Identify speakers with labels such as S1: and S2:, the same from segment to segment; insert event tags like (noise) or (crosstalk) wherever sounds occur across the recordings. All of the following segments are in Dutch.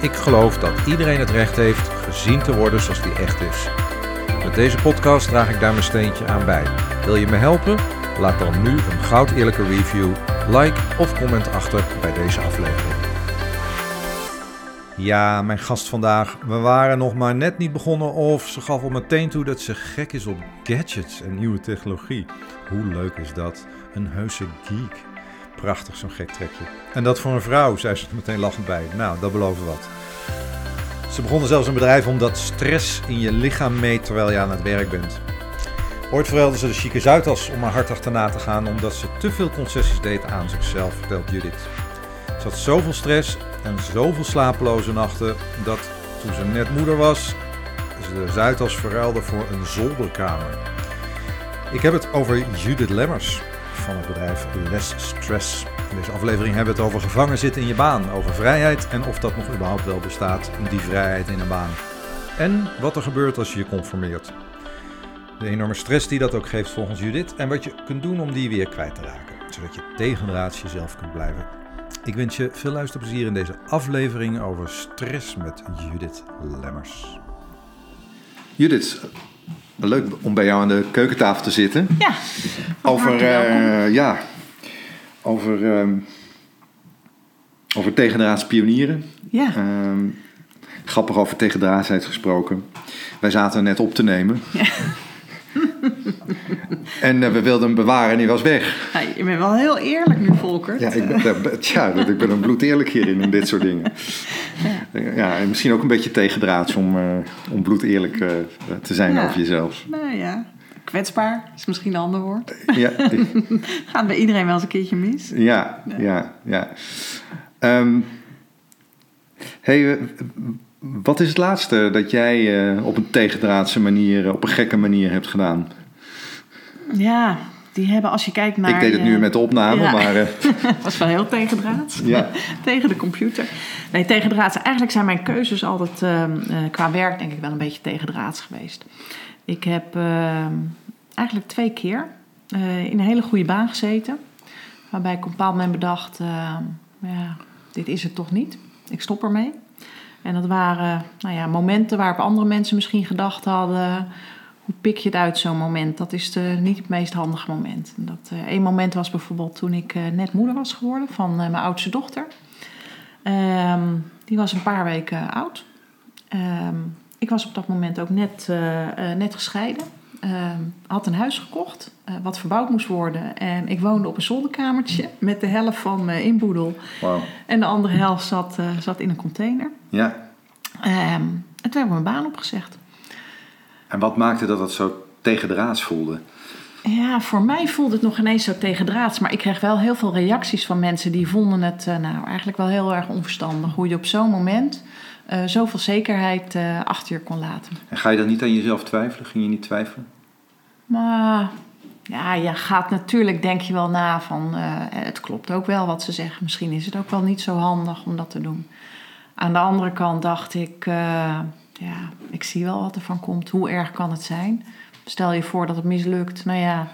S1: ik geloof dat iedereen het recht heeft gezien te worden zoals die echt is. Met deze podcast draag ik daar mijn steentje aan bij. Wil je me helpen? Laat dan nu een goud eerlijke review, like of comment achter bij deze aflevering. Ja, mijn gast vandaag. We waren nog maar net niet begonnen of ze gaf al meteen toe dat ze gek is op gadgets en nieuwe technologie. Hoe leuk is dat? Een heuse geek. Prachtig zo'n gek trekje. En dat voor een vrouw, zei ze er meteen lachend bij. Nou, dat belooft wat. Ze begonnen zelfs een bedrijf omdat stress in je lichaam meet terwijl je aan het werk bent. Ooit verhuilde ze de chique Zuidas om haar hart achterna te gaan omdat ze te veel concessies deed aan zichzelf, vertelt Judith. Ze had zoveel stress en zoveel slapeloze nachten dat toen ze net moeder was, ze de Zuidas verruilde voor een zolderkamer. Ik heb het over Judith Lemmers van het bedrijf Less Stress. In deze aflevering hebben we het over gevangen zitten in je baan, over vrijheid en of dat nog überhaupt wel bestaat, die vrijheid in een baan. En wat er gebeurt als je je conformeert. De enorme stress die dat ook geeft volgens Judith en wat je kunt doen om die weer kwijt te raken, zodat je tegendraads jezelf kunt blijven. Ik wens je veel luisterplezier in deze aflevering over stress met Judith Lemmers.
S2: Judith, leuk om bij jou aan de keukentafel te zitten.
S3: Ja.
S2: Over, uh, ja, over, um, over tegendraads pionieren.
S3: Ja.
S2: Um, grappig over tegendraadsheid gesproken. Wij zaten net op te nemen. Ja. (laughs) en uh, we wilden hem bewaren en hij was weg.
S3: Ja, je bent wel heel eerlijk nu, Volker.
S2: Ja, ik ben, ja, ik ben een bloedeerlijk hierin, in dit soort dingen. Ja, ja en misschien ook een beetje tegendraads om, uh, om bloedeerlijk uh, te zijn over jezelf.
S3: Nou ja, kwetsbaar is misschien een ander woord.
S2: Ja. (laughs)
S3: Gaat bij iedereen wel eens een keertje mis.
S2: Ja, ja, ja. Um, hey, wat is het laatste dat jij uh, op een tegendraadse manier, op een gekke manier hebt gedaan?
S3: Ja, die hebben als je kijkt naar...
S2: Ik deed het nu met de opname, ja. maar... (laughs) Uh...
S3: Was wel heel tegendraads.
S2: Ja. (laughs)
S3: Tegen de computer. Nee, tegendraads. Eigenlijk zijn mijn keuzes altijd uh, qua werk denk ik wel een beetje tegendraads geweest. Ik heb ehm, eigenlijk twee keer in een hele goede baan gezeten. Waarbij ik op een bepaald moment bedacht, ehm, ja, dit is het toch niet. Ik stop ermee. En dat waren nou ja, momenten waarop andere mensen misschien gedacht hadden: hoe pik je het uit zo'n moment? Dat is de, niet het meest handige moment. En dat uh, één moment was bijvoorbeeld toen ik uh, net moeder was geworden van mijn oudste dochter. Um, die was een paar weken oud. Ik was op dat moment ook net, net gescheiden. Um, had een huis gekocht wat verbouwd moest worden. En ik woonde op een zolderkamertje met de helft van mijn inboedel.
S2: Wow.
S3: En de andere helft zat, zat in een container.
S2: Ja.
S3: Um, en toen hebben we mijn baan opgezegd.
S2: En wat maakte dat het zo tegendraads voelde?
S3: Ja, voor mij voelde het nog ineens zo tegendraads. Maar ik kreeg wel heel veel reacties van mensen die vonden het uh, nou, eigenlijk wel heel erg onverstandig. Hoe je op zo'n moment uh, zoveel zekerheid uh, achter je kon laten.
S2: En ga je dan niet aan jezelf twijfelen? Ging je niet twijfelen?
S3: Maar ja, je gaat natuurlijk, denk je wel na van... het klopt ook wel wat ze zeggen. Misschien is het ook wel niet zo handig om dat te doen. Aan de andere kant dacht ik, ja, ik zie wel wat er van komt. Hoe erg kan het zijn? Stel je voor dat het mislukt, nou ja,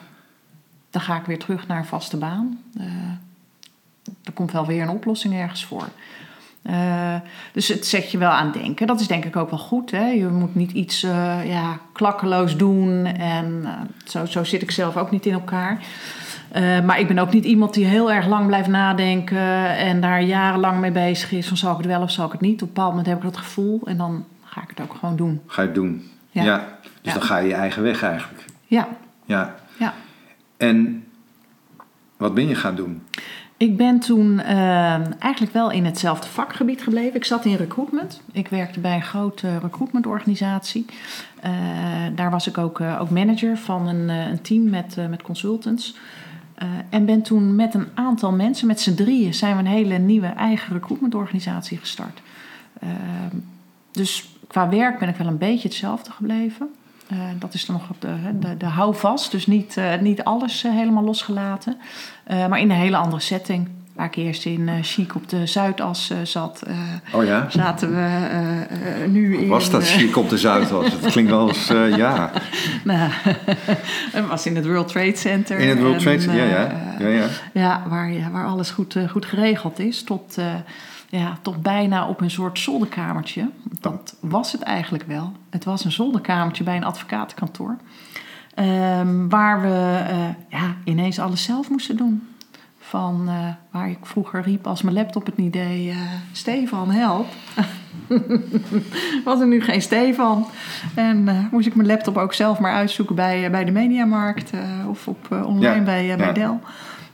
S3: dan ga ik weer terug naar een vaste baan. Er komt wel weer een oplossing ergens voor. Uh, dus het zet je wel aan denken. Dat is denk ik ook wel goed. Hè? Je moet niet iets uh, ja, klakkeloos doen. En uh, zo, zo zit ik zelf ook niet in elkaar. Maar ik ben ook niet iemand die heel erg lang blijft nadenken en daar jarenlang mee bezig is van zal ik het wel of zal ik het niet. Op een bepaald moment heb ik dat gevoel en dan ga ik het ook gewoon doen.
S2: Ga je het doen? Ja. ja. Dus ja. dan ga je je eigen weg eigenlijk.
S3: Ja.
S2: Ja.
S3: ja.
S2: En wat ben je gaan doen?
S3: Ik ben toen uh, eigenlijk wel in hetzelfde vakgebied gebleven. Ik zat in recruitment. Ik werkte bij een grote recruitmentorganisatie. Uh, daar was ik ook, uh, ook manager van een, een team met, met consultants. en ben toen met een aantal mensen, met z'n drieën, zijn we een hele nieuwe eigen recruitmentorganisatie gestart. dus qua werk ben ik wel een beetje hetzelfde gebleven. Uh, dat is dan nog de, de, de houvast, dus niet, uh, niet alles uh, helemaal losgelaten. maar in een hele andere setting. Waar ik eerst in chic op de Zuidas zat,
S1: oh ja?
S3: zaten we nu in...
S1: Was dat chic op de Zuidas? dat klinkt wel als, ja. (laughs)
S3: nou, (laughs) het was in het World Trade Center.
S1: In het World Trade Center, ja, ja. ja, ja.
S3: ja waar, waar alles goed, goed geregeld is. Tot ja, toch bijna op een soort zolderkamertje. Dat was het eigenlijk wel. Het was een zolderkamertje bij een advocatenkantoor. Um, waar we uh, ja, ineens alles zelf moesten doen. Van uh, waar ik vroeger riep als mijn laptop het niet deed: uh, Stefan, help. (laughs) was er nu geen Stefan. En moest ik mijn laptop ook zelf maar uitzoeken bij, bij de Mediamarkt of op, online ja, bij, bij ja. Dell.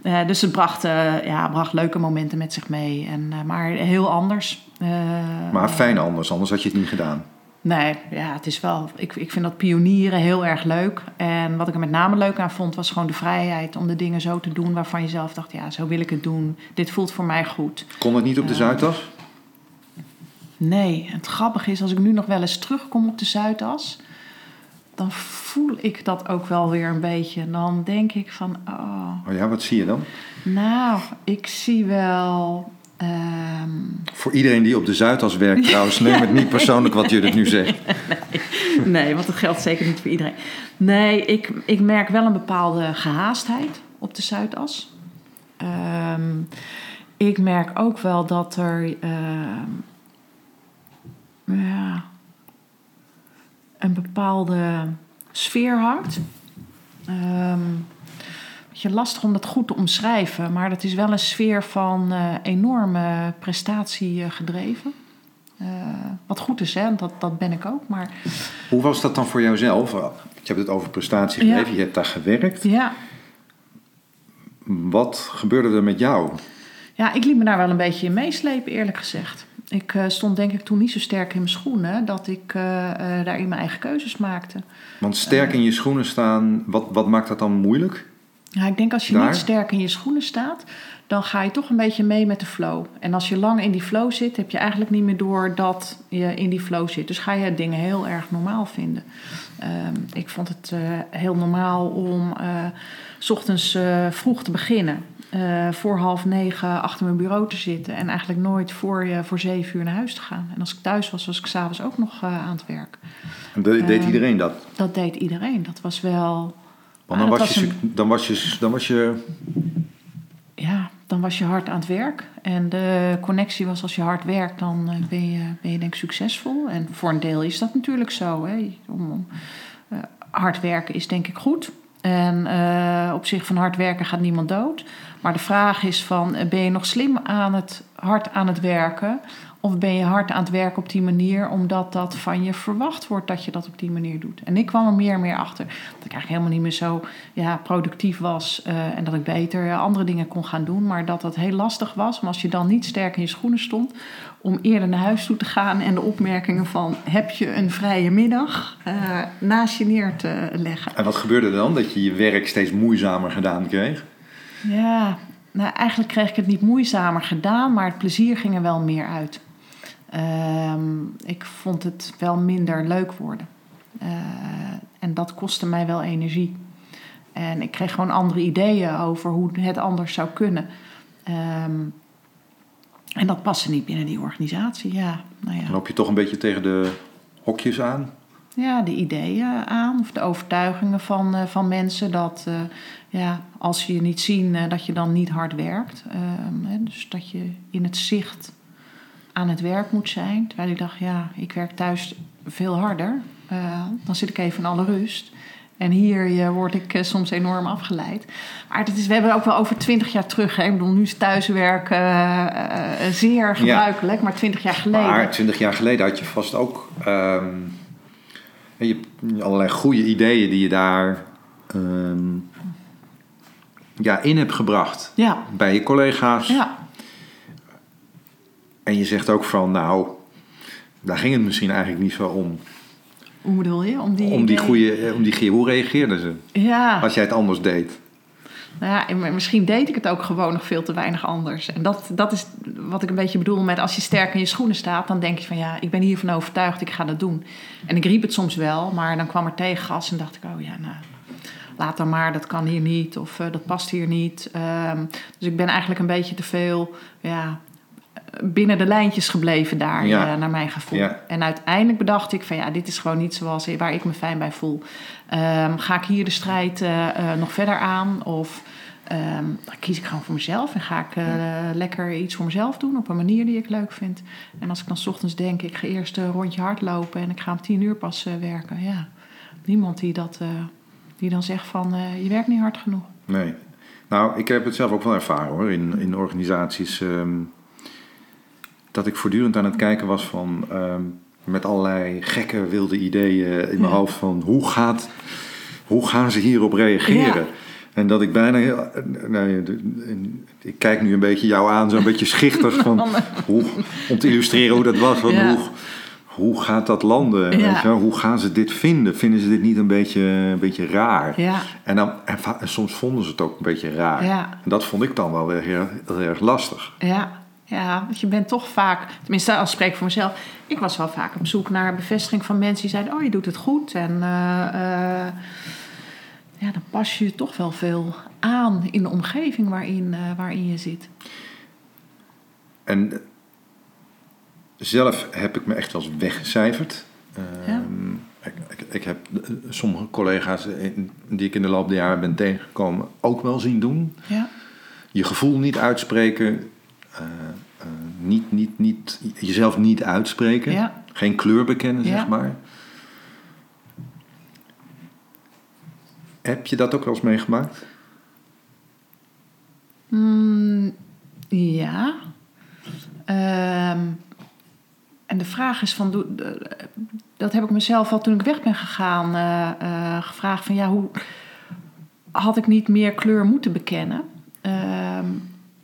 S3: Uh, dus het bracht, uh, ja, bracht leuke momenten met zich mee. En, uh, maar heel anders.
S1: maar fijn anders, anders had je het niet gedaan.
S3: Nee, ja, het is wel. Ik, ik vind dat pionieren heel erg leuk. En wat ik er met name leuk aan vond, was gewoon de vrijheid om de dingen zo te doen waarvan je zelf dacht: ja, zo wil ik het doen. Dit voelt voor mij goed.
S1: Kon het niet op de Zuidas?
S3: Nee, het grappige is, als ik nu nog wel eens terugkom op de Zuidas dan voel ik dat ook wel weer een beetje. Dan denk ik van, oh.
S1: Oh ja, wat zie je dan?
S3: Nou, ik zie wel. Um...
S1: Voor iedereen die op de Zuidas werkt (laughs) trouwens, neem het niet persoonlijk wat jullie nu zegt. (laughs)
S3: Nee, nee, want dat geldt zeker niet voor iedereen. Nee, ik, ik merk wel een bepaalde gehaastheid op de Zuidas. Um, ik merk ook wel dat er. Uh, ja, een bepaalde sfeer hangt. Um, beetje lastig om dat goed te omschrijven, maar dat is wel een sfeer van uh, enorme prestatie gedreven. Uh, wat goed is, hè? Dat, dat ben ik ook. Maar...
S1: Hoe was dat dan voor jouzelf? Je hebt het over prestatie gedreven, ja. je hebt daar gewerkt.
S3: Ja.
S1: Wat gebeurde er met jou?
S3: Ja, ik liet me daar wel een beetje in meeslepen, eerlijk gezegd. Ik uh, stond denk ik toen niet zo sterk in mijn schoenen dat ik uh, uh, daarin mijn eigen keuzes maakte.
S1: Want sterk in je schoenen staan, wat, wat maakt dat dan moeilijk?
S3: Ja, ik denk als je Daar? niet sterk in je schoenen staat, dan ga je toch een beetje mee met de flow. En als je lang in die flow zit, heb je eigenlijk niet meer door dat je in die flow zit. Dus ga je dingen heel erg normaal vinden. Um, ik vond het heel normaal om s ochtends vroeg te beginnen uh, voor half negen achter mijn bureau te zitten. En eigenlijk nooit voor, uh, voor zeven uur naar huis te gaan. En als ik thuis was, was ik s'avonds ook nog uh, aan het werk.
S1: En deed uh, iedereen dat?
S3: Dat deed iedereen. Dat was wel...
S1: Want dan, was, was je, een... dan, was je, dan was je...
S3: Ja, dan was je hard aan het werk. En de connectie was als je hard werkt, dan ben je, ben je denk ik succesvol. En voor een deel is dat natuurlijk zo. Hè. Om, om hard werken is denk ik goed. En uh, op zich van hard werken gaat niemand dood. Maar de vraag is van, ben je nog slim aan het, hard aan het werken? Of ben je hard aan het werken op die manier omdat dat van je verwacht wordt dat je dat op die manier doet? En ik kwam er meer en meer achter dat ik eigenlijk helemaal niet meer zo ja, productief was uh, en dat ik beter andere dingen kon gaan doen. Maar dat dat heel lastig was. Maar als je dan niet sterk in je schoenen stond om eerder naar huis toe te gaan en de opmerkingen van heb je een vrije middag uh, naast je neer te leggen.
S1: En wat gebeurde dan? Dat je je werk steeds moeizamer gedaan kreeg?
S3: Ja, nou eigenlijk kreeg ik het niet moeizamer gedaan, maar het plezier ging er wel meer uit. Um, ik vond het wel minder leuk worden. Uh, en dat kostte mij wel energie. En ik kreeg gewoon andere ideeën over hoe het anders zou kunnen. Um, en dat paste niet binnen die organisatie, ja. Nou ja.
S1: Loop je toch een beetje tegen de hokjes aan?
S3: Ja, de ideeën aan of de overtuigingen van, uh, van mensen dat uh, ja, als ze je niet zien, uh, dat je dan niet hard werkt. Um, hè, dus dat je in het zicht aan het werk moet zijn. Terwijl ik dacht, ja, ik werk thuis veel harder. dan zit ik even in alle rust. En hier word ik soms enorm afgeleid. Maar dat is, we hebben ook wel over twintig jaar terug. Hè? Ik bedoel, nu is thuiswerk zeer gebruikelijk, ja. maar twintig jaar geleden.
S1: Maar twintig jaar geleden had je vast ook. Um je hebt allerlei goede ideeën die je daar um, ja, in hebt gebracht
S3: ja.
S1: bij je collega's.
S3: Ja.
S1: En je zegt ook van, nou, daar ging het misschien eigenlijk niet zo om.
S3: Hoe bedoel je? Om die,
S1: om die goede, om die, hoe reageerden ze?
S3: Ja.
S1: Als jij het anders deed?
S3: Nou ja, en misschien deed ik het ook gewoon nog veel te weinig anders. En dat, dat is wat ik een beetje bedoel met als je sterk in je schoenen staat, dan denk je van ja, ik ben hiervan overtuigd, ik ga dat doen. En ik riep het soms wel, maar dan kwam er tegengas en dacht ik, oh ja, nou, laat dan maar, dat kan hier niet of eh, dat past hier niet. Ehm, dus ik ben eigenlijk een beetje te veel ja, binnen de lijntjes gebleven daar,
S1: Ja.
S3: eh, naar mijn gevoel.
S1: Ja.
S3: En uiteindelijk bedacht ik van ja, dit is gewoon niet zoals waar ik me fijn bij voel. Ehm, ga ik hier de strijd eh, eh, nog verder aan? Of ehm, dan kies ik gewoon voor mezelf en ga ik lekker iets voor mezelf doen op een manier die ik leuk vind. En als ik dan 's ochtends denk, ik ga eerst een rondje hardlopen en ik ga om tien uur pas werken. Ja, niemand die dat, die dan zegt van je werkt niet hard genoeg.
S1: Nee. Nou, ik heb het zelf ook wel ervaren hoor, in, in organisaties. ehm, dat ik voortdurend aan het kijken was van. ehm, met allerlei gekke, wilde ideeën in mijn
S3: Ja.
S1: hoofd van hoe, gaat, hoe gaan ze hierop reageren?
S3: Ja.
S1: En dat ik bijna. nee, ik kijk nu een beetje jou aan, zo'n beetje schichtig van. (laughs) Hoe, om te illustreren hoe dat was. Van
S3: Ja.
S1: hoe, hoe gaat dat landen?
S3: Ja.
S1: Weet je wel? Hoe gaan ze dit vinden? Vinden ze dit niet een beetje, een beetje raar?
S3: Ja,
S1: En, dan, en, soms vonden ze het ook een beetje raar. En dat vond ik dan wel weer heel, heel erg lastig.
S3: Ja, ja, want je bent toch vaak, tenminste als ik spreek voor mezelf, ik was wel vaak op zoek naar bevestiging van mensen die zeiden: Oh, je doet het goed. En eh, eh, ja, dan pas je toch wel veel aan in de omgeving waarin, eh, waarin je zit.
S1: En zelf heb ik me echt wel eens weggecijferd.
S3: Ja.
S1: Ehm, ik, ik, ik heb sommige collega's die ik in de loop der jaren ben tegengekomen ook wel zien doen.
S3: Ja,
S1: Je gevoel niet uitspreken. Eh, eh, niet, niet, niet, jezelf niet uitspreken.
S3: Ja.
S1: Geen kleur bekennen, zeg maar. Heb je dat ook wel eens meegemaakt?
S3: Mm, ja. Ehm, en de vraag is van, eh, dat heb ik mezelf al toen ik weg ben gegaan gevraagd van ja, hoe had ik niet meer kleur moeten bekennen?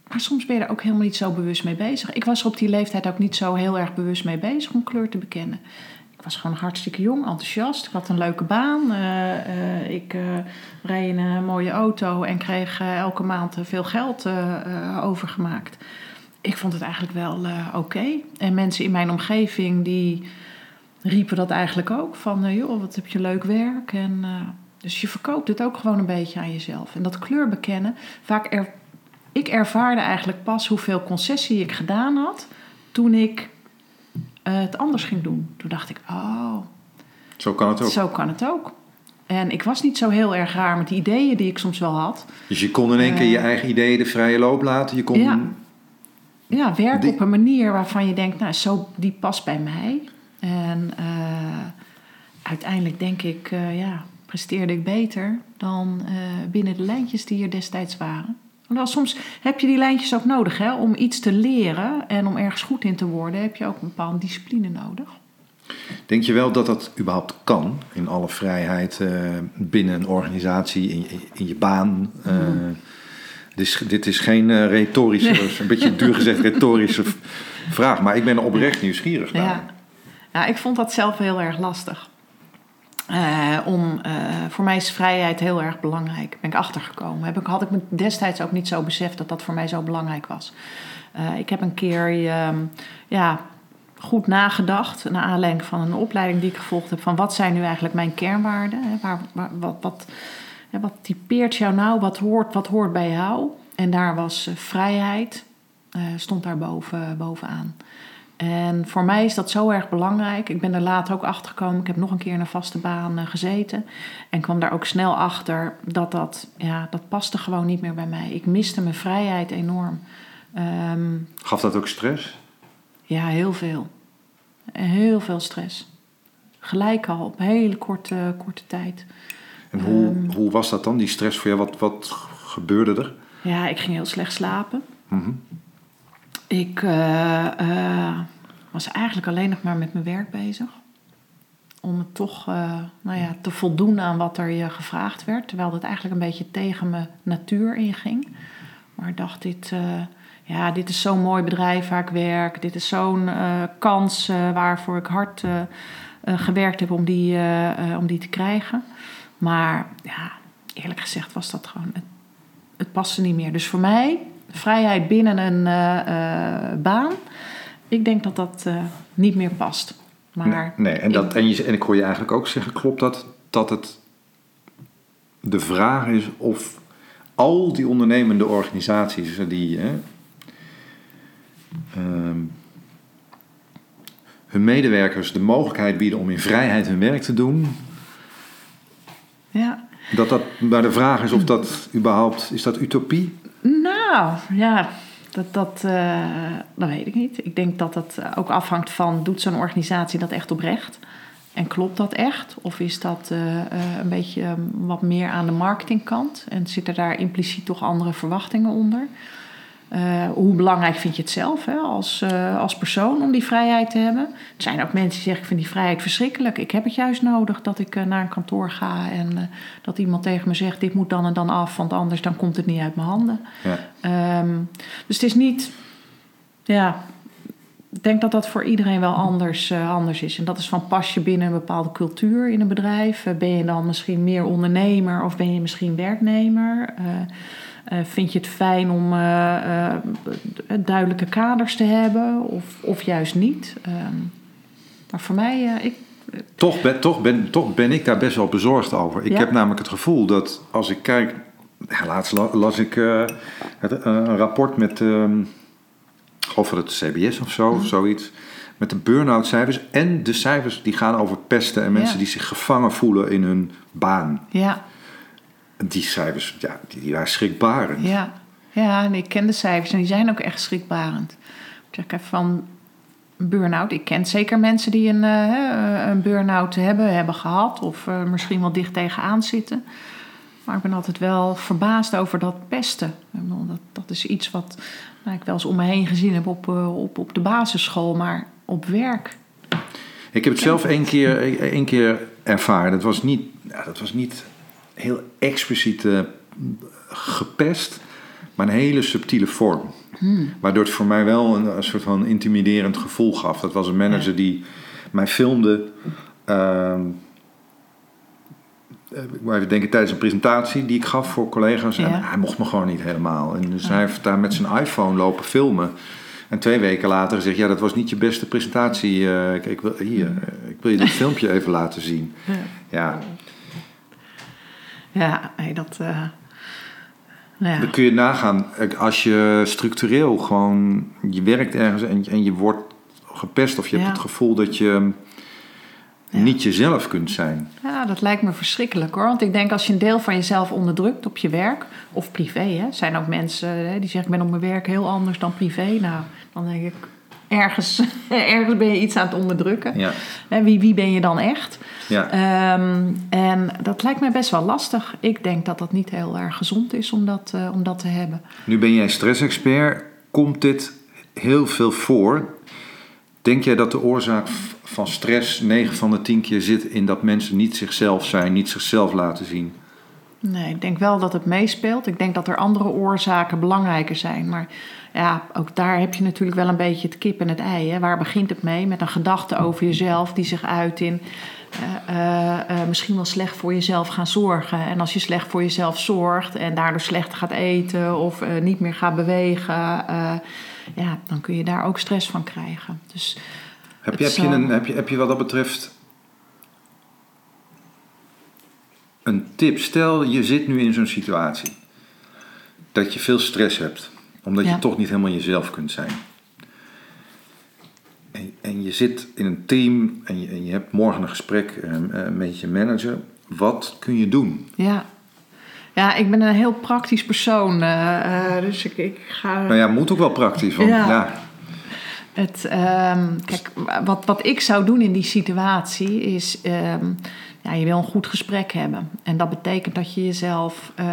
S3: Maar soms ben je er ook helemaal niet zo bewust mee bezig. Ik was er op die leeftijd ook niet zo heel erg bewust mee bezig om kleur te bekennen. Ik was gewoon hartstikke jong, enthousiast. Ik had een leuke baan. Eh, eh, ik eh, reed een mooie auto en kreeg elke maand veel geld overgemaakt. Ik vond het eigenlijk wel oké. En mensen in mijn omgeving die riepen dat eigenlijk ook. Van, joh, wat heb je leuk werk. En, dus je verkoopt het ook gewoon een beetje aan jezelf. En dat kleur bekennen, vaak er, ik ervaarde eigenlijk pas hoeveel concessie ik gedaan had toen ik eh, het anders ging doen. Toen dacht ik, oh,
S1: Zo kan het ook.
S3: zo kan het ook. En ik was niet zo heel erg raar met die ideeën die ik soms wel had.
S1: Dus je kon in één keer
S3: Eh.
S1: je eigen ideeën de vrije loop laten. Je kon,
S3: Ja. Ja, werken
S1: Die-
S3: op een manier waarvan je denkt, nou, zo, die past bij mij. En eh, uiteindelijk denk ik, eh, ja, presteerde ik beter dan eh, binnen de lijntjes die er destijds waren. Hoewel, soms heb je die lijntjes ook nodig, hè, om iets te leren en om ergens goed in te worden, heb je ook een bepaalde discipline nodig.
S1: Denk je wel dat dat überhaupt kan? In alle vrijheid eh, binnen een organisatie, in, je- in je baan. eh, dit, is, dit is geen eh, retorische, een beetje duur gezegd retorische vraag. Maar ik ben oprecht nieuwsgierig naar.
S3: Ja. ja, ik vond dat zelf heel erg lastig. Eh, om, eh, voor mij is vrijheid heel erg belangrijk. Ben ik achtergekomen. Heb ik, had ik me destijds ook niet zo beseft dat dat voor mij zo belangrijk was. Eh, ik heb een keer ehm, ja, goed nagedacht. Naar aanleiding van een opleiding die ik gevolgd heb. Van wat zijn nu eigenlijk mijn kernwaarden? Hè? Waar, wat, wat, wat typeert jou nou? Wat hoort, wat hoort bij jou? En daar was vrijheid. stond daar boven, bovenaan. En voor mij is dat zo erg belangrijk. Ik ben er later ook achter gekomen. Ik heb nog een keer in een vaste baan eh, gezeten. En kwam daar ook snel achter dat dat, ja, dat paste gewoon niet meer bij mij. Ik miste mijn vrijheid enorm. Ehm,
S1: Gaf dat ook stress?
S3: ja, heel veel. Heel veel stress. Gelijk al, op hele korte, korte tijd.
S1: En hoe,
S3: Ehm.
S1: hoe was dat dan, die stress voor jou? Wat, wat gebeurde er?
S3: Ja, ik ging heel slecht slapen.
S1: Mhm.
S3: Ik eh, eh, was eigenlijk alleen nog maar met mijn werk bezig. Om het toch eh, nou ja, te voldoen aan wat er je gevraagd werd. Terwijl dat eigenlijk een beetje tegen mijn natuur inging. Maar ik dacht, dit, ja, dit is zo'n mooi bedrijf waar ik werk. Dit is zo'n kans waarvoor ik hard gewerkt heb om die, om die te krijgen. Maar ja, eerlijk gezegd was dat gewoon... Het, het paste niet meer. Dus voor mij, vrijheid binnen een uh, baan, ik denk dat dat niet meer past.
S1: Maar nee, en, dat, en, je, en ik hoor je eigenlijk ook zeggen, klopt dat, dat het de vraag is of al die ondernemende organisaties die hè, uh, hun medewerkers de mogelijkheid bieden om in vrijheid hun werk te doen.
S3: Ja.
S1: Dat dat, maar de vraag is of dat überhaupt, is dat utopie?
S3: Nou, ja, dat, dat, uh, dat weet ik niet. Ik denk dat dat ook afhangt van, doet zo'n organisatie dat echt oprecht? En klopt dat echt? Of is dat uh, uh, een beetje wat meer aan de marketingkant? En zitten daar impliciet toch andere verwachtingen onder? Uh, hoe belangrijk vind je het zelf hè, als, uh, als persoon om die vrijheid te hebben? Er zijn ook mensen die zeggen: Ik vind die vrijheid verschrikkelijk. Ik heb het juist nodig dat ik uh, naar een kantoor ga en dat iemand tegen me zegt: Dit moet dan en dan af, want anders dan komt het niet uit mijn handen. Ja. Um, dus het is niet. Ja, ik denk dat dat voor iedereen wel anders, anders is. En dat is van pas je binnen een bepaalde cultuur in een bedrijf? ben je dan misschien meer ondernemer of ben je misschien werknemer? Uh, vind je het fijn om uh, uh, duidelijke kaders te hebben of, of juist niet? Um, maar voor mij, ik.
S1: Toch ben, toch, ben, toch ben ik daar best wel bezorgd over. Ik ja? heb namelijk het gevoel dat als ik kijk. Ja, laatst las ik het, een rapport met. Um, of het CBS of zo, mm. of zoiets. Met de burn-out cijfers en de cijfers die gaan over pesten en mensen ja. die zich gevangen voelen in hun baan.
S3: Ja
S1: die cijfers, ja, die, die waren schrikbarend.
S3: Ja, ja en ik ken de cijfers en die zijn ook echt schrikbarend. Ik zeg even van burn-out. Ik ken zeker mensen die een, uh, een burn-out hebben, hebben gehad of uh, misschien wel dicht tegenaan zitten. Maar ik ben altijd wel verbaasd over dat pesten. Dat, dat is iets wat nou, ik wel eens om me heen gezien heb op, uh, op, op de basisschool, maar op werk.
S1: Ik heb het zelf één keer, één keer ervaren. Dat was niet, dat was niet heel expliciet uh, gepest, maar een hele subtiele vorm. Hmm. Waardoor het voor mij wel een, een, soort van intimiderend gevoel gaf. Dat was een manager die mij filmde. Uh, ik moet even denken, tijdens een presentatie die ik gaf voor collega's. Ja. En hij mocht me gewoon niet helemaal. En dus hij heeft daar met zijn iPhone lopen filmen. En twee weken later gezegd, ja, dat was niet je beste presentatie. Uh, ik, wil, hier, ik wil je dit filmpje even laten zien. Ja,
S3: ja, nee, dat. Uh,
S1: ja. Dan kun je nagaan, als je structureel gewoon. je werkt ergens en, en je wordt gepest of je hebt het gevoel dat je. Ja. niet jezelf kunt zijn.
S3: Ja, dat lijkt me verschrikkelijk hoor. Want ik denk als je een deel van jezelf onderdrukt op je werk of privé, hè, zijn ook mensen hè, die zeggen: Ik ben op mijn werk heel anders dan privé. Nou, dan denk ik: ergens, (laughs) ergens ben je iets aan het onderdrukken. Ja. Wie, wie ben je dan echt? Ja. Um, en dat lijkt mij best wel lastig. Ik denk dat dat niet heel erg gezond is om dat, uh, om dat te hebben.
S1: Nu ben jij stressexpert. Komt dit heel veel voor? Denk jij dat de oorzaak van stress 9 van de 10 keer zit in dat mensen niet zichzelf zijn, niet zichzelf laten zien?
S3: Nee, ik denk wel dat het meespeelt. Ik denk dat er andere oorzaken belangrijker zijn. Maar ja, ook daar heb je natuurlijk wel een beetje het kip en het ei. Hè? Waar begint het mee? Met een gedachte over jezelf die zich uit in uh, uh, uh, misschien wel slecht voor jezelf gaan zorgen. En als je slecht voor jezelf zorgt en daardoor slecht gaat eten of niet meer gaat bewegen, ja, dan kun je daar ook stress van krijgen. Dus
S1: heb, je, heb, je een, heb, je, heb je wat dat betreft een tip? Stel, je zit nu in zo'n situatie dat je veel stress hebt omdat ja. je toch niet helemaal jezelf kunt zijn. En, en je zit in een team en je, en je hebt morgen een gesprek uh, met je manager. Wat kun je doen?
S3: Ja. Ja, ik ben een heel praktisch persoon. Uh, dus ik, ik ga.
S1: Nou ja, moet ook wel praktisch. Want, ja. ja.
S3: Het, um, kijk, wat, wat ik zou doen in die situatie is. Um, ja, je wil een goed gesprek hebben. En dat betekent dat je jezelf uh,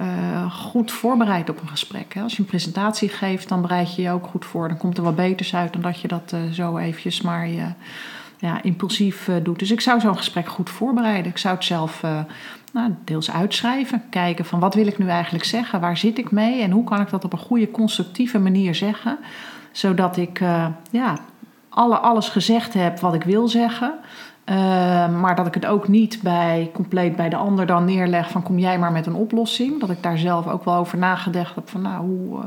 S3: uh, goed voorbereidt op een gesprek. Als je een presentatie geeft, dan bereid je je ook goed voor. Dan komt er wat beters uit dan dat je dat uh, zo eventjes maar ja, impulsief doet. Dus ik zou zo'n gesprek goed voorbereiden. Ik zou het zelf nou, deels uitschrijven. Kijken van wat wil ik nu eigenlijk zeggen? Waar zit ik mee? En hoe kan ik dat op een goede, constructieve manier zeggen? Zodat ik ja, alle, alles gezegd heb wat ik wil zeggen. Uh, maar dat ik het ook niet bij, compleet bij de ander dan neerleg van kom jij maar met een oplossing. Dat ik daar zelf ook wel over nagedacht heb van nou, hoe,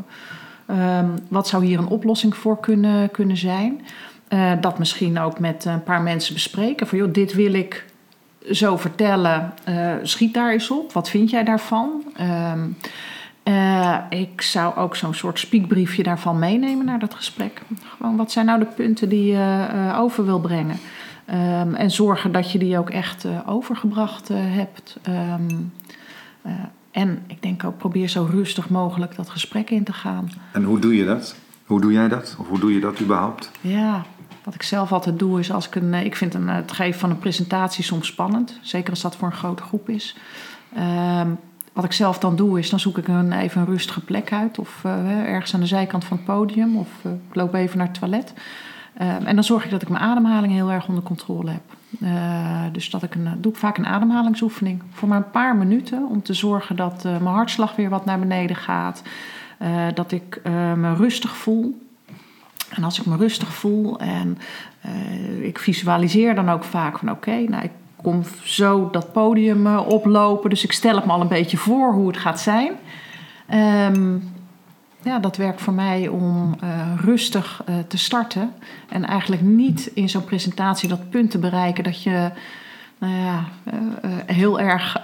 S3: uh, um, wat zou hier een oplossing voor kunnen, kunnen zijn. Dat misschien ook met een paar mensen bespreken van joh, dit wil ik zo vertellen. schiet daar eens op, wat vind jij daarvan? Um, uh, ik zou ook zo'n soort spiekbriefje daarvan meenemen naar dat gesprek. Gewoon, wat zijn nou de punten die je uh, over wil brengen? Um, en zorgen dat je die ook echt uh, overgebracht hebt. Um, en ik denk ook, probeer zo rustig mogelijk dat gesprek in te gaan.
S1: En hoe doe je dat? Hoe doe jij dat? Of hoe doe je dat überhaupt?
S3: Ja, wat ik zelf altijd doe is als ik een. Ik vind een, het geven van een presentatie soms spannend. Zeker als dat voor een grote groep is. Um, wat ik zelf dan doe is, dan zoek ik een, even een rustige plek uit. Of uh, ergens aan de zijkant van het podium. Of uh, ik loop even naar het toilet. Uh, en dan zorg ik dat ik mijn ademhaling heel erg onder controle heb. dus dat ik een, doe ik vaak een ademhalingsoefening. Voor maar een paar minuten. Om te zorgen dat mijn hartslag weer wat naar beneden gaat. dat ik me rustig voel. En als ik me rustig voel en ik visualiseer dan ook vaak van oké, nou ik kom zo dat podium uh, oplopen. Dus ik stel het me al een beetje voor hoe het gaat zijn. Um, ja, dat werkt voor mij om uh, rustig uh, te starten. En eigenlijk niet in zo'n presentatie dat punt te bereiken dat je nou ja, heel, erg,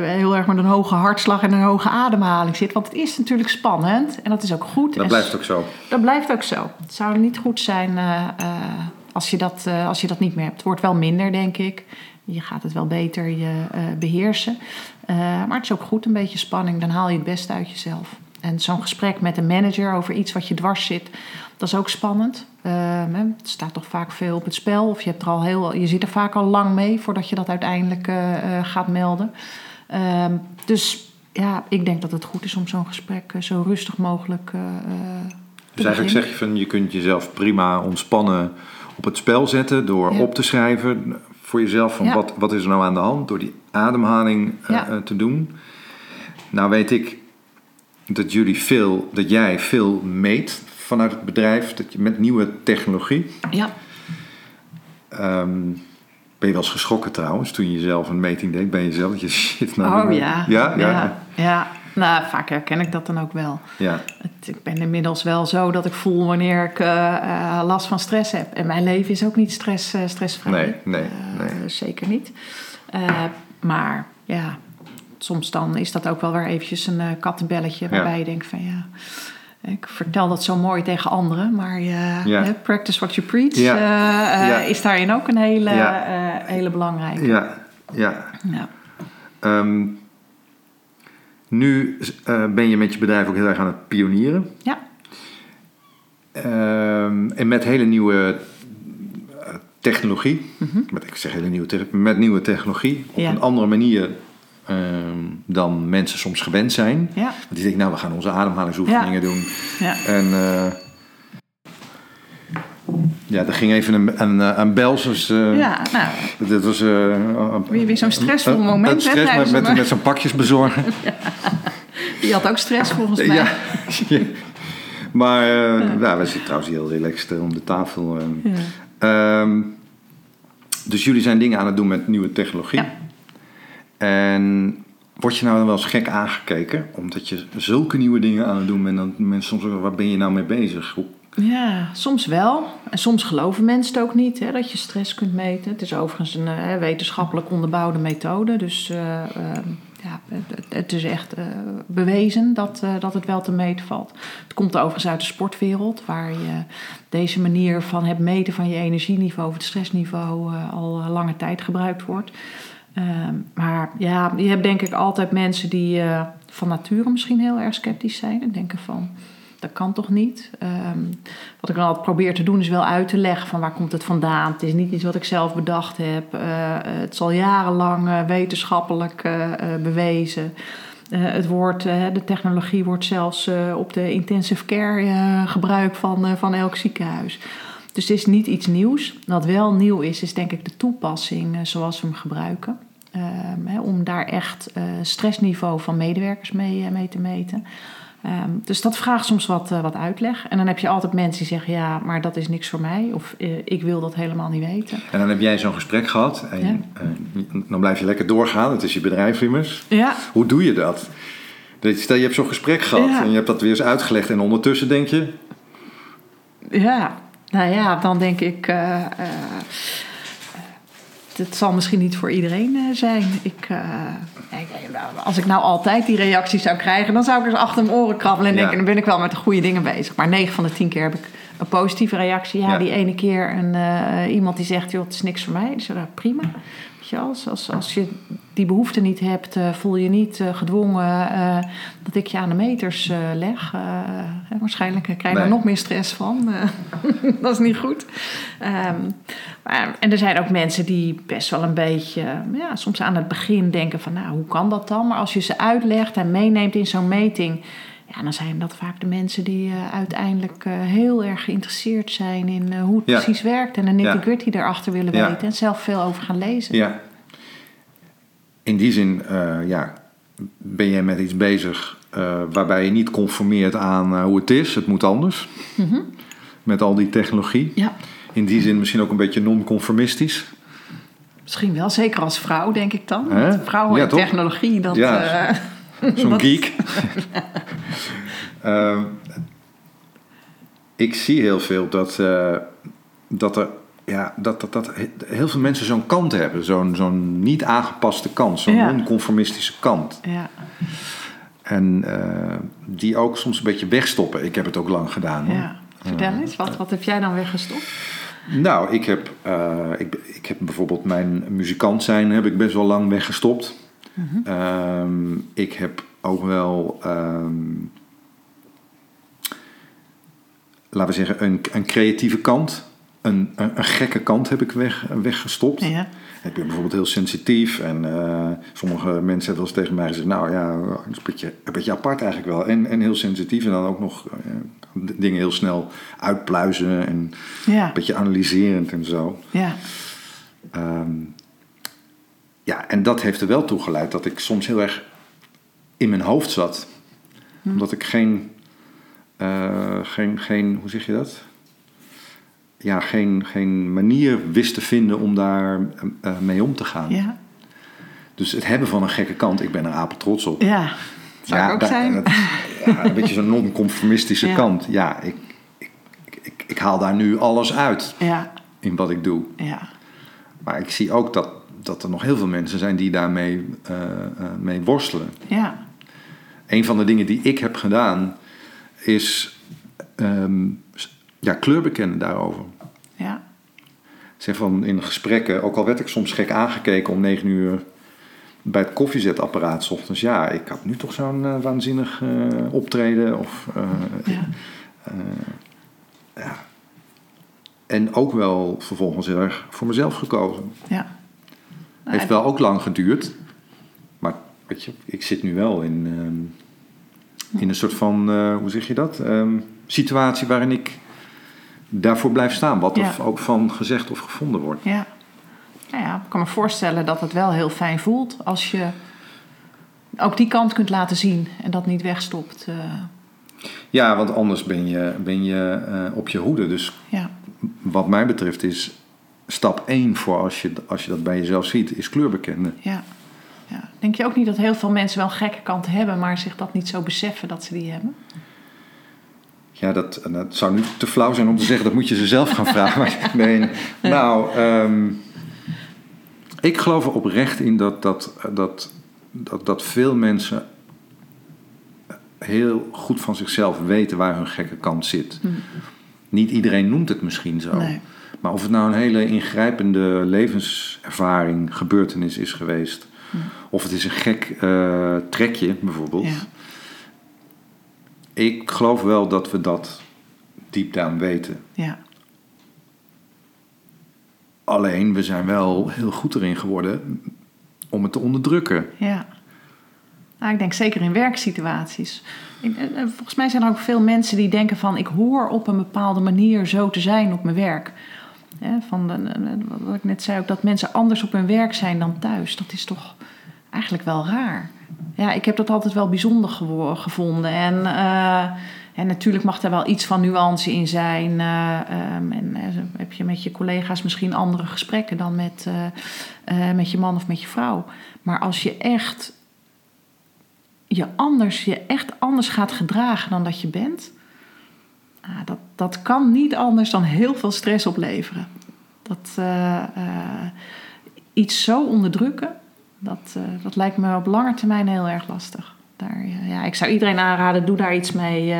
S3: heel erg met een hoge hartslag en een hoge ademhaling zit. Want het is natuurlijk spannend en dat is ook goed.
S1: Dat blijft ook zo.
S3: Dat blijft ook zo. Het zou niet goed zijn als, je dat, als je dat niet meer hebt. Het wordt wel minder, denk ik. Je gaat het wel beter je, uh, beheersen. Uh, maar het is ook goed, een beetje spanning. Dan haal je het beste uit jezelf. En zo'n gesprek met een manager over iets wat je dwars zit, dat is ook spannend. Uh, het staat toch vaak veel op het spel. Of je, hebt er al heel, je zit er vaak al lang mee voordat je dat uiteindelijk gaat melden. Ehm, dus ja, ik denk dat het goed is om zo'n gesprek zo rustig mogelijk te
S1: Dus eigenlijk zeg je van je kunt jezelf prima ontspannen op het spel zetten door ja. op te schrijven voor jezelf van wat, wat is er nou aan de hand door die ademhaling ja. uh, te doen. Nou weet ik dat jullie veel, dat jij veel meet vanuit het bedrijf, dat je met nieuwe technologie.
S3: Ja.
S1: Um, ben je wel eens geschrokken trouwens toen je zelf een meting deed? Ben je zelf dat je (laughs) shit nou.
S3: Oh ja.
S1: Ja, ja.
S3: ja. Ja. Nou, vaak herken ik dat dan ook wel.
S1: Ja.
S3: Het, ik ben inmiddels wel zo dat ik voel wanneer ik uh, uh, last van stress heb. En mijn leven is ook niet stress, uh, stressvrij.
S1: Nee, nee, nee.
S3: zeker niet. maar ja, soms dan is dat ook wel weer eventjes een kattenbelletje waarbij ja. je denkt van ja... Ik vertel dat zo mooi tegen anderen, maar ja. practice what you preach ja. is daarin ook een hele, hele belangrijke.
S1: Ja, ja. Um, nu uh, ben je met je bedrijf ook heel erg aan het pionieren.
S3: Ja.
S1: Um, en met hele nieuwe uh, technologie, mm -hmm. met, ik zeg hele nieuwe technologie, met nieuwe technologie, op ja. een andere manier um, dan mensen soms gewend zijn.
S3: Ja.
S1: Want die denken, nou, we gaan onze ademhalingsoefeningen
S3: ja.
S1: doen.
S3: Ja.
S1: En uh, ja, er ging even een, een, een bel. Dus, uh,
S3: ja, nou.
S1: Dat was. Uh,
S3: weer weer zo'n stressvol moment.
S1: Een stress
S3: hè,
S1: met, met, met zo'n pakjes bezorgen. (laughs)
S3: ja. Die had ook stress volgens mij.
S1: Ja. (laughs) ja. Maar uh, ja. nou, we zitten trouwens heel relaxed om de tafel. Ja. Um, dus jullie zijn dingen aan het doen met nieuwe technologie.
S3: Ja.
S1: En word je nou dan wel eens gek aangekeken? Omdat je zulke nieuwe dingen aan het doen bent. Dan mensen soms waar ben je nou mee bezig? Hoe
S3: ja, soms wel. En soms geloven mensen het ook niet hè, dat je stress kunt meten. Het is overigens een uh, wetenschappelijk onderbouwde methode. Dus uh, uh, ja, het, is echt bewezen dat, dat het wel te meten valt. Het komt overigens uit de sportwereld, waar je deze manier van het meten van je energieniveau of het stressniveau al lange tijd gebruikt wordt. Ehm, maar ja, je hebt denk ik altijd mensen die van nature misschien heel erg sceptisch zijn en denken van dat kan toch niet? Um, wat ik dan altijd probeer te doen is wel uit te leggen van waar komt het vandaan. Het is niet iets wat ik zelf bedacht heb. Uh, het is al jarenlang uh, wetenschappelijk uh, bewezen. het wordt, de technologie wordt zelfs op de intensive care gebruikt van, van elk ziekenhuis. Dus het is niet iets nieuws. Wat wel nieuw is, is denk ik de toepassing zoals we hem gebruiken. Hè, om daar echt stressniveau van medewerkers mee, mee te meten. Ehm, dus dat vraagt soms wat, eh, wat uitleg. En dan heb je altijd mensen die zeggen: ja, maar dat is niks voor mij. Of eh, ik wil dat helemaal niet weten.
S1: En dan heb jij zo'n gesprek gehad en
S3: Ja.
S1: eh, dan blijf je lekker doorgaan. Het is je bedrijf immers.
S3: Ja,
S1: Hoe doe je dat? Dat- Stel, je hebt zo'n gesprek gehad
S3: Ja.
S1: en je hebt dat weer eens uitgelegd. En ondertussen denk je...
S3: ja. Nou ja, dan denk ik. Eh, eh, het zal misschien niet voor iedereen eh, zijn. Ik, eh, nou, als ik nou altijd die reacties zou krijgen, dan zou ik eens achter mijn oren krabbelen en
S1: Ja.
S3: denken: dan ben ik wel met de goede dingen bezig. Maar 9 van de 10 keer heb ik een positieve reactie. Ja,
S1: Ja.
S3: die ene keer een, eh, iemand die zegt: joh, het is niks voor mij. Dus prima. Je als, als, als je die behoefte niet hebt, eh, voel je niet eh, gedwongen eh, dat ik je aan de meters leg. Waarschijnlijk krijg je
S1: Nee.
S3: er nog meer stress van. (laughs) Dat is niet goed. Ehm, maar, en er zijn ook mensen die best wel een beetje, ja, soms aan het begin denken van, nou, hoe kan dat dan? Maar als je ze uitlegt en meeneemt in zo'n meting, ja, dan zijn dat vaak de mensen die eh, uiteindelijk eh, heel erg geïnteresseerd zijn in eh, hoe het
S1: Ja.
S3: precies werkt en de nitty-gritty erachter willen weten en zelf veel over gaan lezen.
S1: Ja. In die zin, ja, ben jij met iets bezig waarbij je niet conformeert aan hoe het is. Het moet anders.
S3: Mhm.
S1: Met al die technologie.
S3: Ja,
S1: In die zin misschien ook een beetje non-conformistisch.
S3: misschien wel. Zeker als vrouw, denk ik dan. Vrouwen en technologie, dat...
S1: Ja. (laughs) Zo'n geek. (laughs) Ehm, ik zie heel veel dat, eh, dat er ja, dat, dat, dat heel veel mensen zo'n kant hebben. Zo'n zo'n niet aangepaste kant. Zo'n
S3: Ja.
S1: non-conformistische kant.
S3: ja,
S1: En eh, die ook soms een beetje wegstoppen. Ik heb het ook lang gedaan.
S3: ja. Vertel eens, wat, wat heb jij dan weggestopt?
S1: Nou, ik heb, eh, ik, ik heb bijvoorbeeld mijn muzikant zijn heb ik best wel lang weggestopt. Ehm, ik heb ook wel, ehm, laten we zeggen, een, een creatieve kant. Een, een, een gekke kant heb ik weg, weggestopt.
S3: Ja.
S1: Ik ben bijvoorbeeld heel sensitief en eh, sommige mensen hebben wel eens tegen mij gezegd, nou ja, een beetje, een beetje apart eigenlijk wel. En, en heel sensitief en dan ook nog eh, dingen heel snel uitpluizen en
S3: Ja,
S1: een beetje analyserend en zo.
S3: ja,
S1: Ehm, ja, en dat heeft er wel toe geleid dat ik soms heel erg in mijn hoofd zat. Omdat ik geen, eh, geen, geen, hoe zeg je dat? Ja, geen, geen manier wist te vinden om daar eh, mee om te gaan.
S3: ja.
S1: Dus het hebben van een gekke kant, ik ben er apen trots op.
S3: Ja, zou ik ook
S1: daar-
S3: zijn.
S1: dat- ja, een beetje zo'n non-conformistische (laughs)
S3: Ja.
S1: kant. Ja, ik, ik, ik, ik haal daar nu alles uit
S3: Ja,
S1: in wat ik doe.
S3: ja,
S1: Maar ik zie ook dat, dat er nog heel veel mensen zijn die daarmee eh, eh, mee worstelen.
S3: ja,
S1: Een van de dingen die ik heb gedaan is s- ja, kleur bekennen daarover.
S3: ja,
S1: Zeg van in gesprekken, ook al werd ik soms gek aangekeken om negen uur bij het koffiezetapparaat 's ochtends. Ja, ik had nu toch zo'n eh, waanzinnig eh, optreden. Of, eh,
S3: ja,
S1: ja. En ook wel vervolgens heel erg voor mezelf gekozen.
S3: ja.
S1: Heeft wel ook lang geduurd. Maar weet je, ik zit nu wel in, ehm, in een soort van, eh, hoe zeg je dat? Ehm, situatie waarin ik daarvoor blijf staan. Wat er ook van gezegd of gevonden wordt.
S3: Ja. Nou ja, ik kan me voorstellen dat het wel heel fijn voelt als je ook die kant kunt laten zien en dat niet wegstopt. eh,
S1: Ja, want anders ben je, ben je eh, op je hoede. Dus
S3: ja,
S1: wat mij betreft is stap 1 voor als je, als je dat bij jezelf ziet, is kleur bekennen.
S3: ja, ja. Denk je ook niet dat heel veel mensen wel een gekke kant hebben, maar zich dat niet zo beseffen dat ze die hebben?
S1: Ja, dat, en dat zou nu te flauw zijn om te zeggen, dat moet je ze zelf gaan (laughs) vragen. Nee, nou, ehm, ik geloof er oprecht in dat, dat, dat, dat, dat veel mensen heel goed van zichzelf weten waar hun gekke kant zit. Niet iedereen noemt het misschien zo.
S3: Nee.
S1: Maar of het nou een hele ingrijpende levenservaring, gebeurtenis is geweest, of het is een gek eh, trekje bijvoorbeeld.
S3: Ja,
S1: Ik geloof wel dat we dat diep down weten.
S3: ja,
S1: Alleen we zijn wel heel goed erin geworden om het te onderdrukken.
S3: ja. Nou, ik denk zeker in werksituaties. Ik- eh, eh, volgens mij zijn er ook veel mensen die denken van... ik hoor op een bepaalde manier zo te zijn op mijn werk. Hè, van wat ik net zei ook, dat mensen anders op hun werk zijn dan thuis. Dat is toch eigenlijk wel raar. ja, ik heb dat altijd wel bijzonder gevonden. En, eh, en natuurlijk mag er wel iets van nuance in zijn. eh, ehm, en eh, heb je met je collega's misschien andere gesprekken dan met, met je man of met je vrouw. Maar als je echt je anders, je echt anders gaat gedragen dan dat je bent, ah, dat, dat kan niet anders dan heel veel stress opleveren. Dat eh, eh, iets zo onderdrukken, dat, eh, dat lijkt me op lange termijn heel erg lastig. Daar, ja, ik zou iedereen aanraden, doe daar iets mee.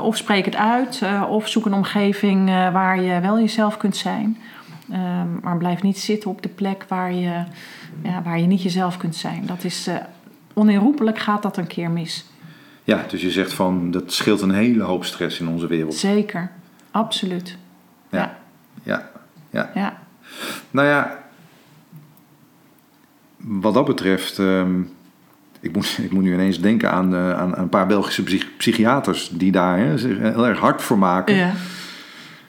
S3: of spreek het uit, of zoek een omgeving waar je wel jezelf kunt zijn. Ehm, maar blijf niet zitten op de plek waar je, ja, waar je niet jezelf kunt zijn. Dat is eh, onherroepelijk gaat dat een keer mis.
S1: Ja, dus je zegt van dat scheelt een hele hoop stress in onze wereld.
S3: Zeker, absoluut.
S1: Ja, ja, ja.
S3: Ja,
S1: Nou ja, wat dat betreft, ehm, ik, moet, ik moet nu ineens denken aan, eh, aan, aan een paar Belgische psych- psychiaters die daar hè, heel erg hard voor maken.
S3: ja.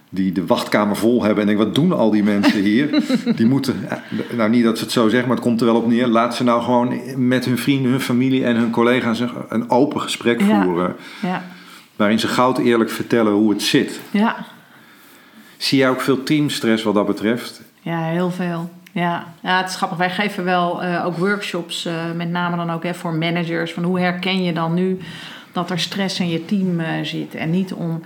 S1: Die de wachtkamer vol hebben en denken, wat doen al die mensen hier? (laughs) die moeten, eh, nou niet dat ze het zo zeggen, maar het komt er wel op neer. Laat ze nou gewoon met hun vrienden, hun familie en hun collega's een- open gesprek
S3: Ja.
S1: voeren.
S3: ja,
S1: Waarin ze goud eerlijk vertellen hoe het zit.
S3: ja.
S1: Zie jij ook veel teamstress wat dat betreft?
S3: Ja, heel veel. Ja, ja het is grappig. Wij geven wel eh, ook workshops, eh, met name dan ook hè, voor managers. Van hoe herken je dan nu dat er stress in je team zit? En niet om.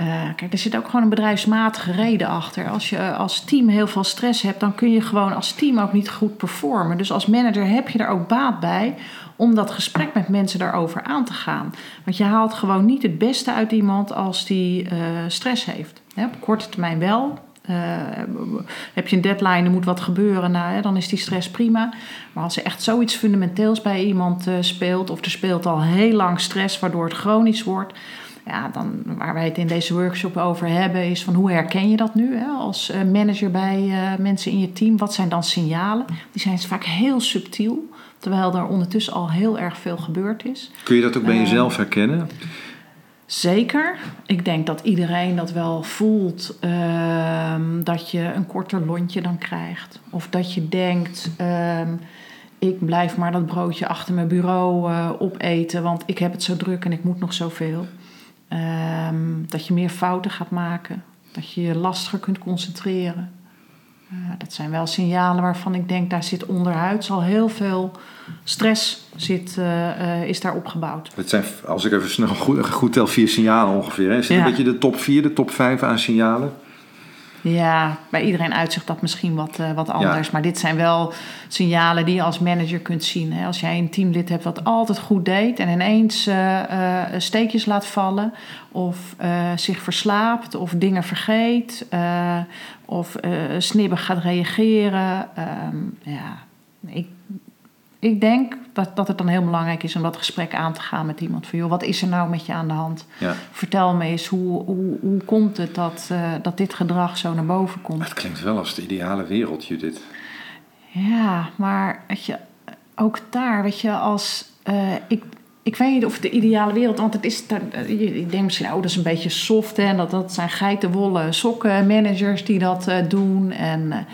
S3: Eh, kijk, er zit ook gewoon een bedrijfsmatige reden achter. Als je eh, als team heel veel stress hebt, dan kun je gewoon als team ook niet goed performen. Dus als manager heb je er ook baat bij om dat gesprek met mensen daarover aan te gaan. Want je haalt gewoon niet het beste uit iemand als die eh, stress heeft. Op korte termijn wel. Heb je een deadline, er moet wat gebeuren, nou, hè, dan is die stress prima. Maar als er echt zoiets fundamenteels bij iemand speelt, of er speelt al heel lang stress waardoor het chronisch wordt, ja, dan, waar wij het in deze workshop over hebben, is van hoe herken je dat nu hè, als eh, manager bij eh, mensen in je team? Wat zijn dan signalen? Die zijn vaak heel subtiel, terwijl er ondertussen al heel erg veel gebeurd is.
S1: Kun je dat ook bij
S3: Eh,
S1: jezelf herkennen?
S3: Zeker. Ik denk dat iedereen dat wel voelt. ehm, dat je een korter lontje dan krijgt. Of dat je denkt, ehm, ik blijf maar dat broodje achter mijn bureau eh, opeten, want ik heb het zo druk en ik moet nog zoveel. Ehm, dat je meer fouten gaat maken. Dat je je lastiger kunt concentreren. Eh, dat zijn wel signalen waarvan ik denk, daar zit onderhuids al heel veel stress zit, eh, eh, is daar opgebouwd.
S1: Het zijn, als ik even snel goed, goed tel, vier signalen ongeveer. Hè? Is
S3: Ja.
S1: een beetje de top vier, de top vijf aan signalen?
S3: Ja, bij iedereen uitzicht dat misschien wat, eh, wat anders.
S1: Ja.
S3: Maar dit zijn wel signalen die je als manager kunt zien. Hè. Als jij een teamlid hebt wat altijd goed deed en ineens eh, eh, steekjes laat vallen, of zich verslaapt, of dingen vergeet, of snibbig gaat reageren. Ehm, ja, ik, ik denk dat, dat het dan heel belangrijk is om dat gesprek aan te gaan met iemand. Van joh, wat is er nou met je aan de hand?
S1: Ja.
S3: Vertel me eens, hoe, hoe, hoe komt het dat, eh, dat dit gedrag zo naar boven komt?
S1: Het klinkt wel als de ideale wereld, Judith.
S3: Ja, maar weet je, ook daar, weet je, als eh, ik. Ik weet niet of de ideale wereld, want het is. daar- eh, Ik denk misschien, oh, dat is een beetje soft. Hè, en dat, dat zijn geitenwolle sokken managers die dat doen. En,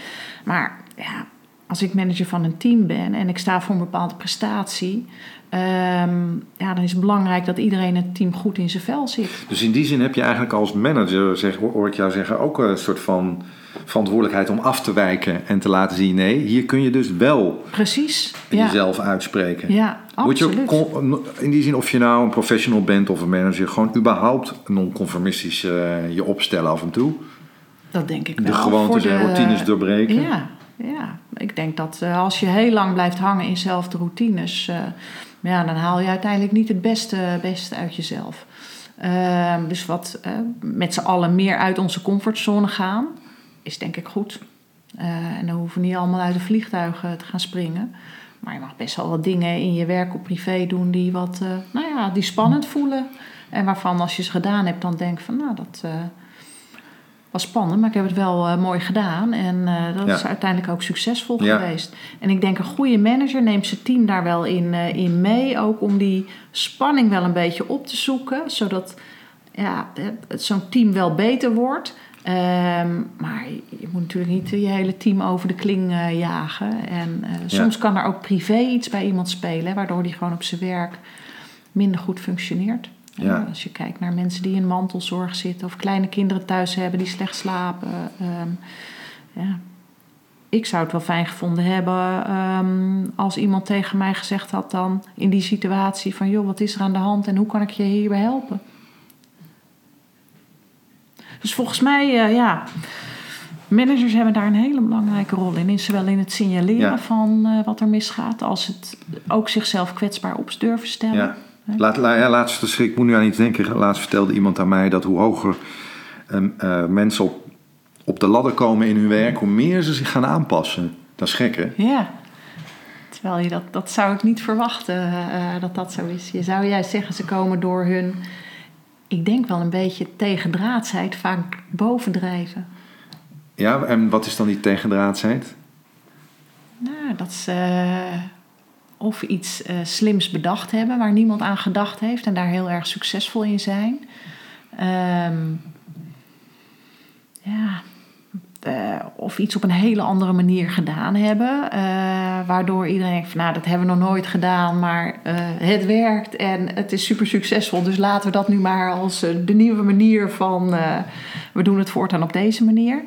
S3: maar ja, als ik manager van een team ben en ik sta voor een bepaalde prestatie. ehm, ja, dan is het belangrijk dat iedereen in het team goed in zijn vel zit.
S1: Dus in die zin heb je eigenlijk als manager, zeg, hoor ik jou zeggen, ook een soort van verantwoordelijkheid om af te wijken en te laten zien: nee, hier kun je dus wel
S3: Precies. Ja,
S1: jezelf uitspreken.
S3: ja
S1: Moet je
S3: absoluut.
S1: con- in die zin, of je nou een professional bent of een manager, gewoon überhaupt non-conformistisch eh, je opstellen af en toe.
S3: Dat denk ik
S1: De
S3: wel.
S1: gewoontes
S3: Voor
S1: en
S3: de-
S1: routines doorbreken.
S3: Ja, ja. ik denk dat eh, als je heel lang blijft hangen in zelfde routines, eh, ja, dan haal je uiteindelijk niet het beste, beste uit jezelf. Ehm, dus wat eh, met z'n allen meer uit onze comfortzone gaan, is denk ik goed. En dan hoeven we niet allemaal uit de vliegtuigen te gaan springen. Maar je mag best wel wat dingen in je werk of privé doen die wat, nou ja, die spannend voelen. En waarvan als je ze gedaan hebt, dan denk van, nou, dat was spannend, maar ik heb het wel eh, mooi gedaan. En eh, dat
S1: Ja.
S3: is uiteindelijk ook succesvol
S1: Ja.
S3: geweest. En ik denk een goede manager neemt zijn team daar wel in, eh, in mee. Ook om die spanning wel een beetje op te zoeken. Zodat ja, zo'n team wel beter wordt. Ehm, maar je moet natuurlijk niet je hele team over de kling jagen. En soms kan er ook privé iets bij iemand spelen, waardoor die gewoon op zijn werk minder goed functioneert.
S1: Ja.
S3: Als je kijkt naar mensen die in mantelzorg zitten of kleine kinderen thuis hebben die slecht slapen. ehm, ja. Ik zou het wel fijn gevonden hebben ehm, als iemand tegen mij gezegd had dan in die situatie van joh, wat is er aan de hand en hoe kan ik je hierbij helpen? Dus volgens mij, eh, ja, managers hebben daar een hele belangrijke rol in. in zowel in het signaleren
S1: Ja.
S3: van eh, wat er misgaat, als het ook zichzelf kwetsbaar op durven stellen.
S1: Ja. Laat, la, laatst, dus ik moet nu aan iets denken. Laatst vertelde iemand aan mij dat hoe hoger ehm, eh, mensen op, op de ladder komen in hun werk, hoe meer ze zich gaan aanpassen. Dat is gek, hè?
S3: Ja. Terwijl je dat, dat zou ik niet verwachten eh, dat dat zo is. Je zou juist zeggen, ze komen door hun, ik denk wel een beetje tegendraadsheid vaak bovendrijven.
S1: Ja, en wat is dan die tegendraadsheid?
S3: Nou, dat ze eh, of iets eh, slims bedacht hebben waar niemand aan gedacht heeft en daar heel erg succesvol in zijn. Ehm, ja, eh, of iets op een hele andere manier gedaan hebben. eh, waardoor iedereen denkt van nou, dat hebben we nog nooit gedaan, maar het werkt en het is super succesvol. Dus laten we dat nu maar als de nieuwe manier van we doen het voortaan op deze manier.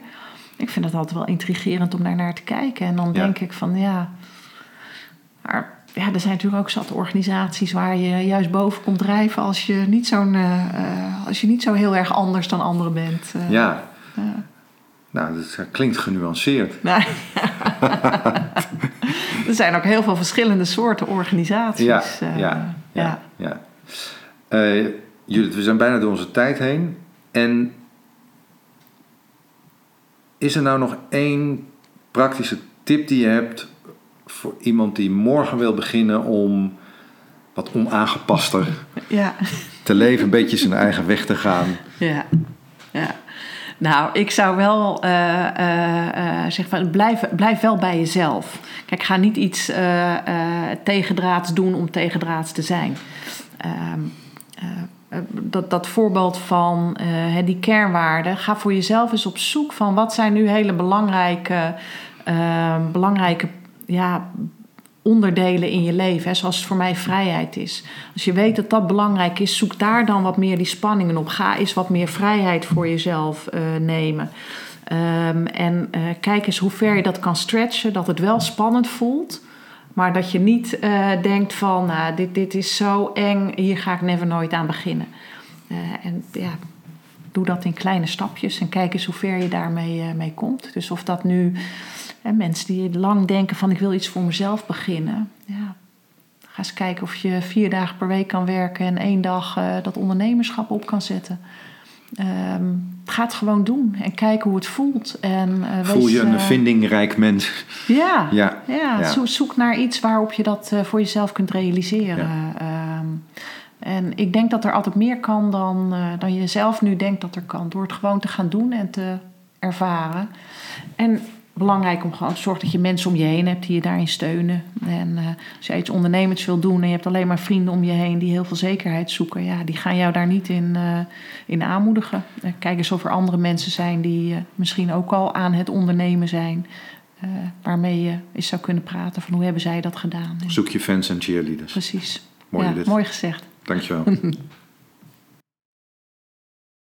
S3: Ik vind het altijd wel intrigerend om daar naar te kijken. En dan
S1: Ja.
S3: denk ik van ja. Maar ja, er zijn natuurlijk ook zat organisaties waar je juist boven komt drijven als je niet, zo'n, eh, eh, als je niet zo heel erg anders dan anderen bent. Eh,
S1: Ja. Nou, dat klinkt genuanceerd. (laughs)
S3: Nou, er zijn ook heel veel verschillende soorten organisaties.
S1: Ja,
S3: eh,
S1: ja,
S3: ja.
S1: ja. ja. Eh, Judith, we zijn bijna door onze tijd heen. En is er nou nog één praktische tip die je hebt voor iemand die morgen wil beginnen om wat onaangepaster
S3: ja.
S1: te leven, een beetje zijn eigen weg te gaan?
S3: Ja, ja. Nou, ik zou wel eh, eh, eh, zeggen van blijf, blijf wel bij jezelf. Kijk, ga niet iets tegendraads doen om tegendraads te zijn. Ehm, eh, eh, dat, dat voorbeeld van die kernwaarden. Ga voor jezelf eens op zoek van wat zijn nu hele belangrijke, eh, belangrijke ja, onderdelen in je leven. Hè, zoals voor mij vrijheid is. Als je weet dat dat belangrijk is, zoek daar dan wat meer die spanningen op. Ga eens wat meer vrijheid voor jezelf eh, nemen. Ehm, en eh, kijk eens hoe ver je dat kan stretchen, dat het wel spannend voelt. Maar dat je niet eh, denkt van, nou, dit, dit is zo eng, hier ga ik never nooit aan beginnen. En ja, doe dat in kleine stapjes en kijk eens hoe ver je daarmee mee komt. Dus of dat nu hè, mensen die lang denken van ik wil iets voor mezelf beginnen. Ja, ga eens kijken of je vier dagen per week kan werken en één dag eh, dat ondernemerschap op kan zetten. Ehm, ga het gewoon doen en kijken hoe het voelt. En, eh,
S1: Voel je een
S3: eh,
S1: vindingrijk mens?
S3: ja,
S1: Ja.
S3: ja,
S1: ja.
S3: zo- zoek naar iets waarop je dat voor jezelf kunt realiseren. Ehm, en ik denk dat er altijd meer kan dan, dan je zelf nu denkt dat er kan. Door het gewoon te gaan doen en te ervaren. En belangrijk om gewoon te zorgen dat je mensen om je heen hebt die je daarin steunen. En eh, als jij iets ondernemends wil doen en je hebt alleen maar vrienden om je heen die heel veel zekerheid zoeken, ja, die gaan jou daar niet in, eh, in aanmoedigen. Eh, kijk eens of er andere mensen zijn die misschien ook al aan het ondernemen zijn. waarmee je eens zou kunnen praten van hoe hebben zij dat gedaan.
S1: Zoek je fans en cheerleaders.
S3: precies.
S1: Mooi,
S3: ja,
S1: Judith.
S3: mooi gezegd.
S1: Dankjewel. (laughs)